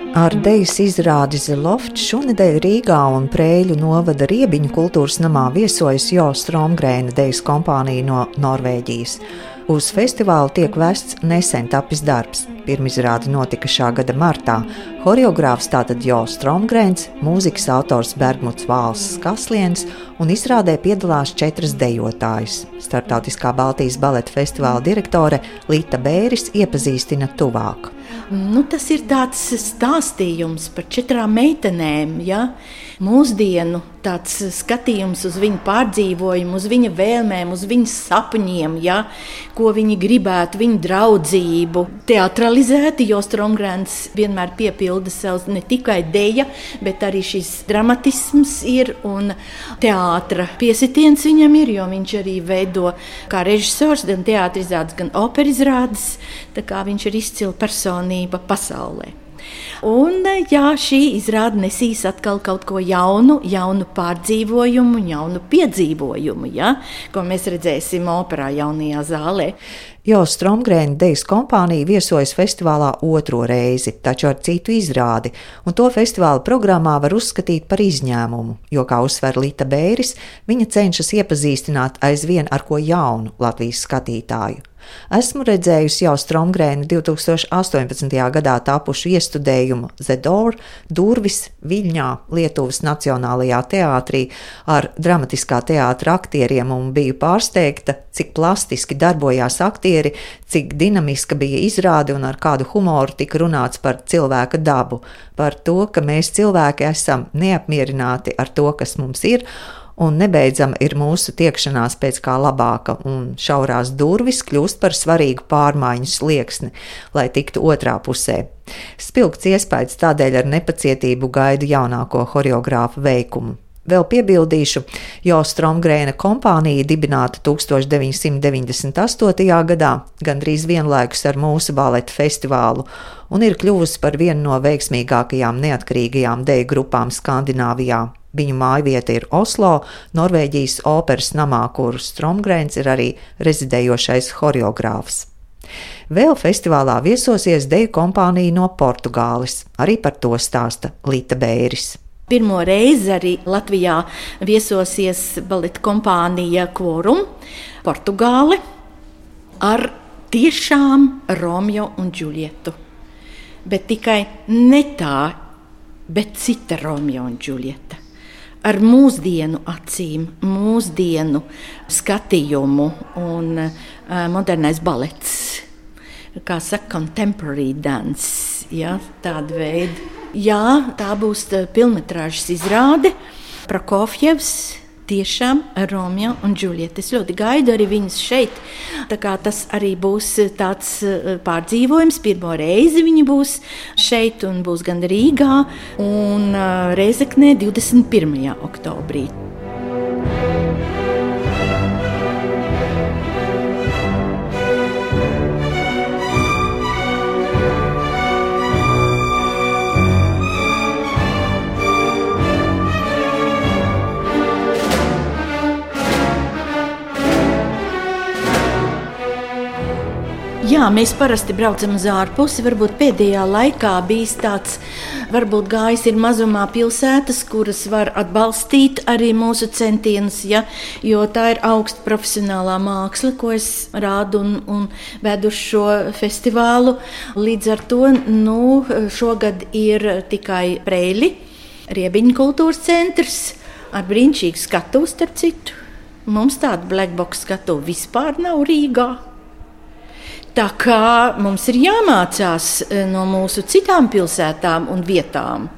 Ar dejas izrādi Zelofts šonadēļ Rīgā un Prēļu novada Riebiņu kultūras namā viesojas Jo Stromgrēna dejas kompānija no Norvēģijas. Uz festivālu tiek vests nesen tapis darbs. Pirmizrāde notika šā gada martā. Horeogrāfs tātad Jo Stromgrēns, mūzikas autors Bergmuts Vāls Kasliens un izrādē piedalās četras dejotājas. Startautiskā Baltijas baleta festivāla direktore Līta Bēris iepazīstina tuvāk. Nu, tas ir tāds stāstījums par četrām meitenēm. Ja? Mūsdienu tāds skatījums uz viņu pārdzīvojumu, uz viņa vēlmēm, uz viņas sapņiem, ja? ko viņi gribētu, viņa draudzību. Teatralizēti, jo Strungrāns vienmēr piepilda sev ne tikai deja, bet arī šis dramatisms ir un teātra piesitiens viņam ir, jo viņš arī veido kā režisors gan teātrizādes, gan operizrādes. Tā kā viņš ir izcila personība pasaulē. Un jā, šī izrāde nesīs atkal kaut ko jaunu, jaunu pārdzīvojumu, jaunu piedzīvojumu, ja, ko mēs redzēsim operā jaunajā zālē. Jo Stromgrēna dejas kompānija viesojas festivālā otro reizi, taču ar citu izrādi, un to festivāla programmā var uzskatīt par izņēmumu, jo, kā uzsver Līta Bēris, viņa cenšas iepazīstināt aizvien ar ko jaunu Latvijas skatītāju. Esmu redzējusi jau Stromgrēna 2018. gadā tapušu iestudējumu Zedor Durvis Viļņā, Lietuvas Nacionālajā teātrī ar dramatiskā teātra aktieriem un biju pārsteigta, cik plastiski darbojās aktieri, cik dinamiska bija izrāde un ar kādu humoru tika runāts par cilvēka dabu, par to, ka mēs cilvēki esam neapmierināti ar to, kas mums ir un nebeidzama ir mūsu tiekšanās pēc kā labāka, un šaurās durvis kļūst par svarīgu pārmaiņu slieksni, lai tiktu otrā pusē. Spilgts iespējas tādēļ ar nepacietību gaidu jaunāko choreogrāfu veikumu. Vēl piebildīšu, jo Stromgrēna kompānija dibināta 1998. gadā, gandrīz vienlaikus ar mūsu baleta festivālu, un ir kļuvusi par vienu no veiksmīgākajām neatkarīgajām deju grupām Skandināvijā. Viņu mājvieta ir Oslo, Norvēģijas operas namā, kur Stromgrēns ir arī rezidējošais horeogrāfs. Vēl festivālā viesosies deju kompānija no Portugāles. Arī par to stāsta Līta Bēris. Pirmo reizi arī Latvijā viesosies baleta kompānija Quorum, Portugāle ar tiešām Romeo un Džulietu. Bet tikai ne tā, bet cita Romeo un Džulieta ar mūsdienu acīm, mūsdienu skatījumu un modernais balets. Kā saka, contemporary dance, ja, tāda veida. Jā, tā būs pilnmetrāžas izrāde. Prokofjevs tiešām Romeo un Džulieta. Es ļoti gaidu arī viņus šeit. Tas arī būs tāds eh, pārdzīvojums. Pirmo reizi viņi būs šeit un būs gan Rīgā un eh, Reizeknē 21. oktobrī. Mēs parasti braucam uz ārpusi. Varbūt pēdējā laikā bijis tāds, varbūt gājis ir mazumā pilsētas, kuras var atbalstīt arī mūsu centienus, ja, jo tā ir augsta profesionālā māksla, ko es rādu un, un vedu šo festivālu. Līdz ar to nu, šogad ir tikai Preili, Riebiņu kultūras centrs ar brīnišķīgu skatu, starp citu. Mums tāda black box skatu vispār nav Rīgā. Tā kā mums ir jāmācās eh, no mūsu citām pilsētām un vietām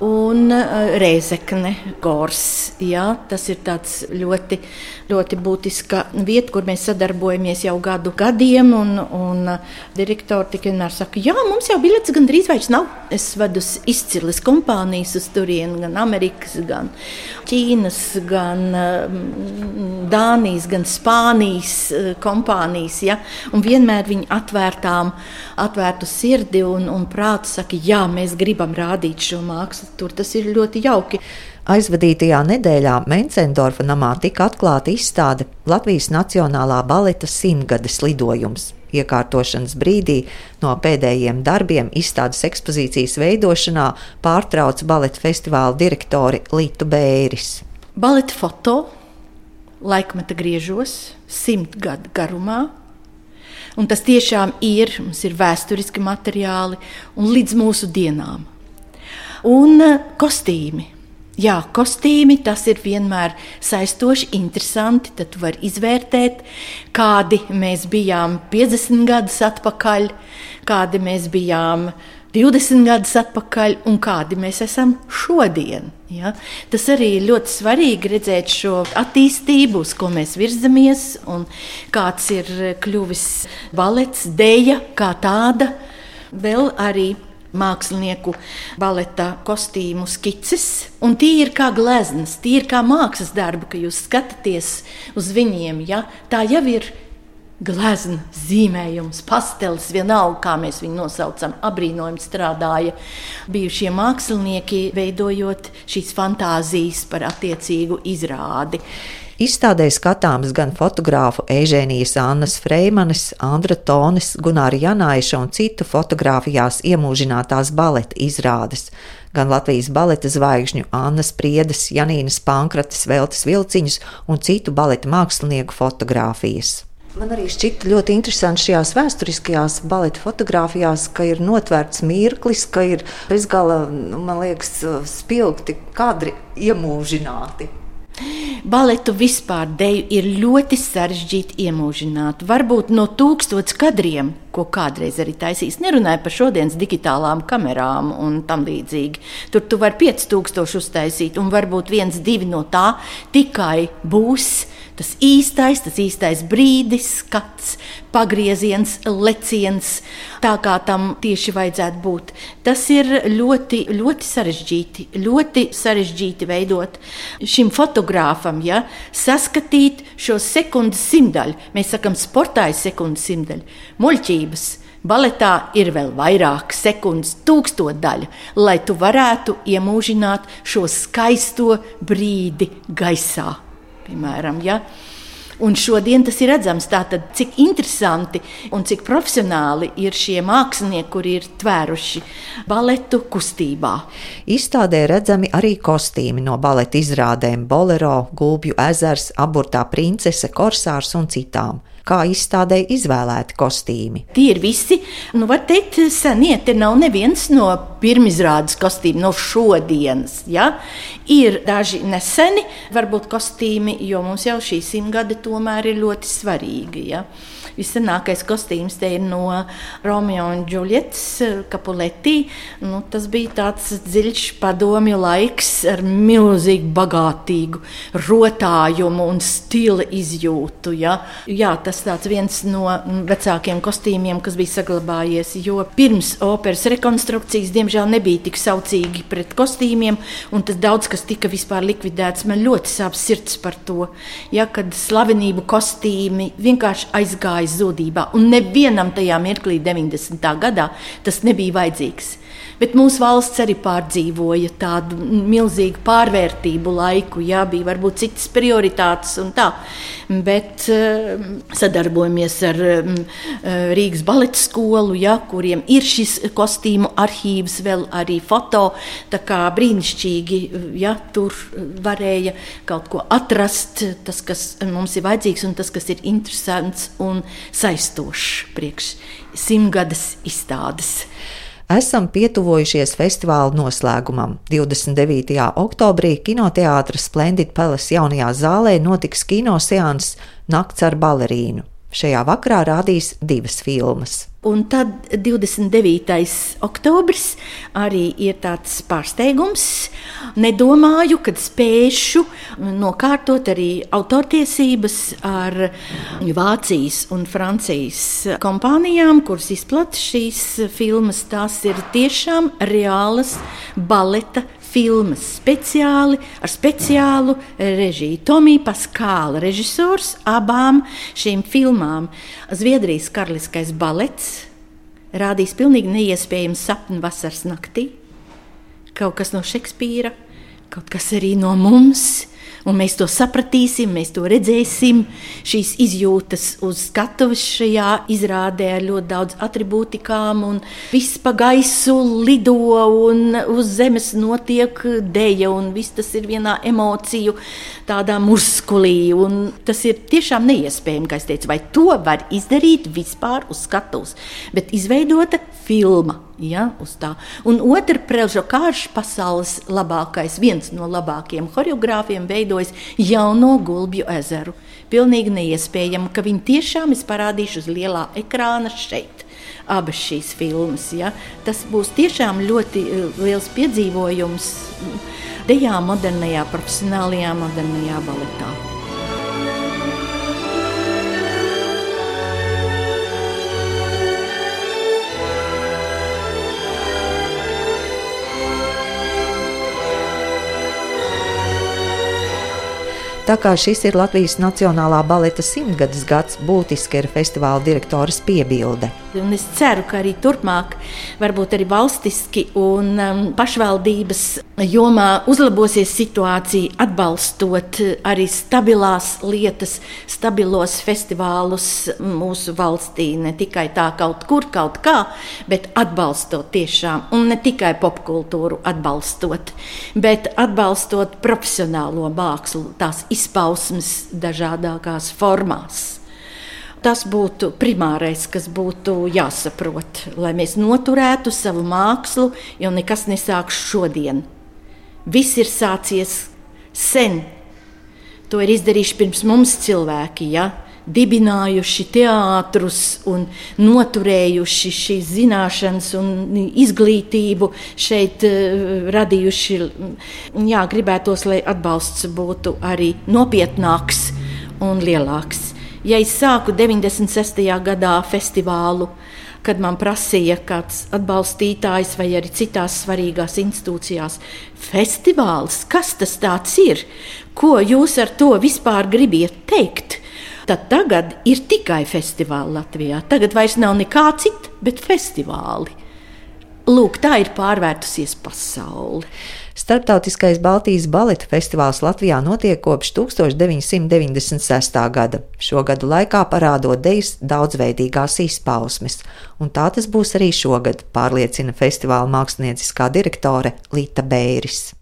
un uh, Reizekne, Gors. Jā, tas ir ļoti, ļoti būtiska vieta, kur mēs sadarbojamies jau gadu gadiem. Un, un uh, direktori tik vienmēr saka, jā, mums jau biļetes gandrīz vairs nav. Es vedu izcilas kompānijas uz turieni, gan Amerikas, gan Ķīnas, gan uh, Dānijas, gan Spānijas uh, kompānijas. Ja? Un vienmēr viņi atvērtām, atvērtu sirdi un, un prātu saka, jā, mēs gribam rādīt šo mākslu tur tas ir ļoti jauki. Aizvadītajā nedēļā Mencendorfa namā tika atklāta izstāde Latvijas Nacionālā baleta simtgades lidojums. iekārtošanas brīdī no pēdējiem darbiem izstādes ekspozīcijas veidošanā pārtrauca baleta festivāla direktori Lītu Bēris. Baleta foto laikmeta griežos simt gadu garumā. Un tas tiešām ir, mums ir vēsturiski materiāli un līdz mūsu dienām. Un eh, kostīmi Jā, kostīmi tas ir vienmēr saistoši, interesanti. Tad var izvērtēt, kādi mēs bijām 50 gadus atpakaļ, kādi mēs bijām 20 gadus atpakaļ un kādi mēs esam šodien. Ja? Tas arī ir ļoti svarīgi redzēt šo attīstību, uz ko mēs virzamies, un kāds ir kļuvis balets, dēļa kā tāda. Vēl arī mākslinieku baleta kostīmu skices. Un tie ir kā gleznas, tie ir kā mākslas darbi, ka jūs skatāties uz viņiem. Ja? Tā jau ir glezna, zīmējums, pastelis, vienalga, kā mēs viņu nosaucam, apbrīnojami strādāja bijušie mākslinieki, veidojot šīs fantāzijas par attiecīgu izrādi. Izstādē skatāmas gan fotogrāfu Ežēnijas Annas Freimanes, Andra Tonis, Gunāra Janaiša un citu fotografijās iemūžinātās baleta izrādes, gan Latvijas baleta zvaigžņu Annas Priedes, Janīnas Pankrates, Veltes Vilciņus un citu baleta mākslinieku fotografijas. Man arī šķita ļoti interesanti šajās vēsturiskajās baleta fotografijās, ka ir notvērts mirklis, ka ir bezgala, nu, man liekas, spilgti kadri iemūžināti. Baletu vispār deju ir ļoti sarežģīti iemūžināt. Varbūt no tūkstotis kadriem, ko kādreiz arī taisīs, nerunāja par šodienas digitālām kamerām un tam līdzīgi. Tur tu vari 5000 uztaisīt, un varbūt viens, divi no tā tikai būs tas īstais, tas īstais brīdis, skats, pagrieziens, leciens, tā kā tam tieši vajadzētu būt. Tas ir ļoti, ļoti sarežģīti, ļoti sarežģīti veidot šim fotogrāfam, ja, saskatīt šo sekundes simtaļu. Mēs sakām, sportā ir sekundes simtaļa, muļķības. Baletā ir vēl vairāk sekundes, tūkstošdaļa, lai tu varētu iemūžināt šo skaisto brīdi gaisā piemēram. Ja? Un šodien tas ir redzams, tātad, cik interesanti un cik profesionāli ir šie mākslinieki, kuri ir tvēruši baletu kustībā. Izstādē redzami arī kostīmi no baleta izrādēm Bolero, Gulbju ezers, Aburtā princese, Korsārs un citām kā izstādē izvēlēti kostīmi. Tie ir visi, nu, var teikt, senie. Te nav neviens no pirmizrādes kostīmiem, no šodienas. Ja? Ir daži neseni, varbūt kostīmi, jo mums jau šī simtgade tomēr ir ļoti svarīga. Ja? Visenākais kostīms te ir no Romeo un Džulietas Kapuletī. Nu, tas bija tāds dziļš padomju laiks ar milzīgu bagātīgu rotājumu un stila izjūtu. Ja? Jā, tas tāds viens no vecākiem kostīmiem, kas bija saglabājies, jo pirms operas rekonstrukcijas, diemžēl, nebija tik saucīgi pret kostīmiem, un tas daudz kas tika vispār likvidēts. Man ļoti sāp sirds par to, ja, kad slavenību kostīmi vienkārši aizgāja zudībā. Un nevienam tajā mirklī, 90. gadā, tas nebija vajadzīgs. Bet mūsu valsts arī pārdzīvoja tādu milzīgu pārvērtību laiku. Jā, bija varbūt citas prioritātes un tā. Bet uh, sadarbojamies ar um, Rīgas baleta skolu, jā, kuriem ir šis kostīmu arhīvs, vēl arī foto. Tā kā brīnišķīgi, ja tur varēja kaut ko atrast, tas, kas mums ir vajadzīgs un tas, kas ir interesants un saistošs priekš simtgades izstādes esam pietuvojušies festivāla noslēgumam. 29. oktobrī kinoteātris Splendid Palace jaunajā zālē notiks kinoseans Nakts ar balerīnu. Šajā vakarā rādīs divas filmas. Un tad 29. oktobris arī ir tāds pārsteigums. Nedomāju, ka spēšu nokārtot arī autortiesības ar Vācijas un Francijas kompānijām, kuras izplatīja šīs filmas. Tās ir tiešām reālas baleta filmas speciāli ar speciālu režiju. Tomija Paskāla režisors abām šīm filmām. Zviedrijas karaliskais balets rādīs pilnīgi neiespējamu sapni vasaras naktī. Kaut kas no Šekspīra, kaut kas arī no mums. Un mēs to sapratīsim, mēs to redzēsim. Šīs izjūtas uz skatuves šajā izrādē ar ļoti daudz attribūtikām, un viss pa gaisu lido, un uz zemes notiek deja, un viss tas ir vienā emociju, tādā muskulī. Tas ir tiešām neiespējami, kā es teicu, vai to var izdarīt vispār uz skatuves. Bet izveidota filma. Ja, un otra prelžu kārš pasaules labākais, viens no labākajiem choreogrāfiem veidojas jauno Gulbju ezeru. Pilnīgi neiespējami, ka viņi tiešām ir parādījuši uz lielā ekrāna šeit. Abas šīs filmas. Ja. Tas būs tiešām ļoti eh, liels piedzīvojums dejā, modernajā, profesionālajā, modernajā baletā. Tā kā šis ir Latvijas Nacionālā baleta simtgades gads, būtiski ir festivāla direktoras piebilde. Un es ceru, ka arī turpmāk, varbūt arī valstiski un um, pašvaldības jomā uzlabosies situācija, atbalstot arī stabilās lietas, stabilos festivālus mūsu valstī. Ne tikai tā kaut kur, kaut kā, bet atbalstot tiešām, un ne tikai popkultūru atbalstot, bet atbalstot profesionālo mākslu, tās izpausmes dažādākās formās. Tas būtu primārais, kas būtu jāsaprot, lai mēs noturētu savu mākslu, jo nekas nesāks šodien. Viss ir sācies sen. To ir izdarījuši pirms mums cilvēki, ja? dibinājuši teātrus un noturējuši šīs zināšanas un izglītību, šeit uh, radījuši. Jā, gribētos, lai atbalsts būtu arī nopietnāks un lielāks. Ja es sāku 96. gadā festivālu, kad man prasīja kāds atbalstītājs vai arī citās svarīgās institūcijās, festivāls, kas tas ir, ko jūs ar to vispār gribiet teikt? Tad tagad ir tikai festivāli Latvijā. Tagad vairs nav nekā cita, bet festivāli. Lūk, tā ir pārvērtusies pasaule. Startautiskais Baltijas baleta festivāls Latvijā notiek kopš 1996. gada. Šo gadu laikā parādot dejas daudzveidīgās izpausmes, un tā tas būs arī šogad, pārliecina festivāla mākslinieckā direktore Līta Bēris.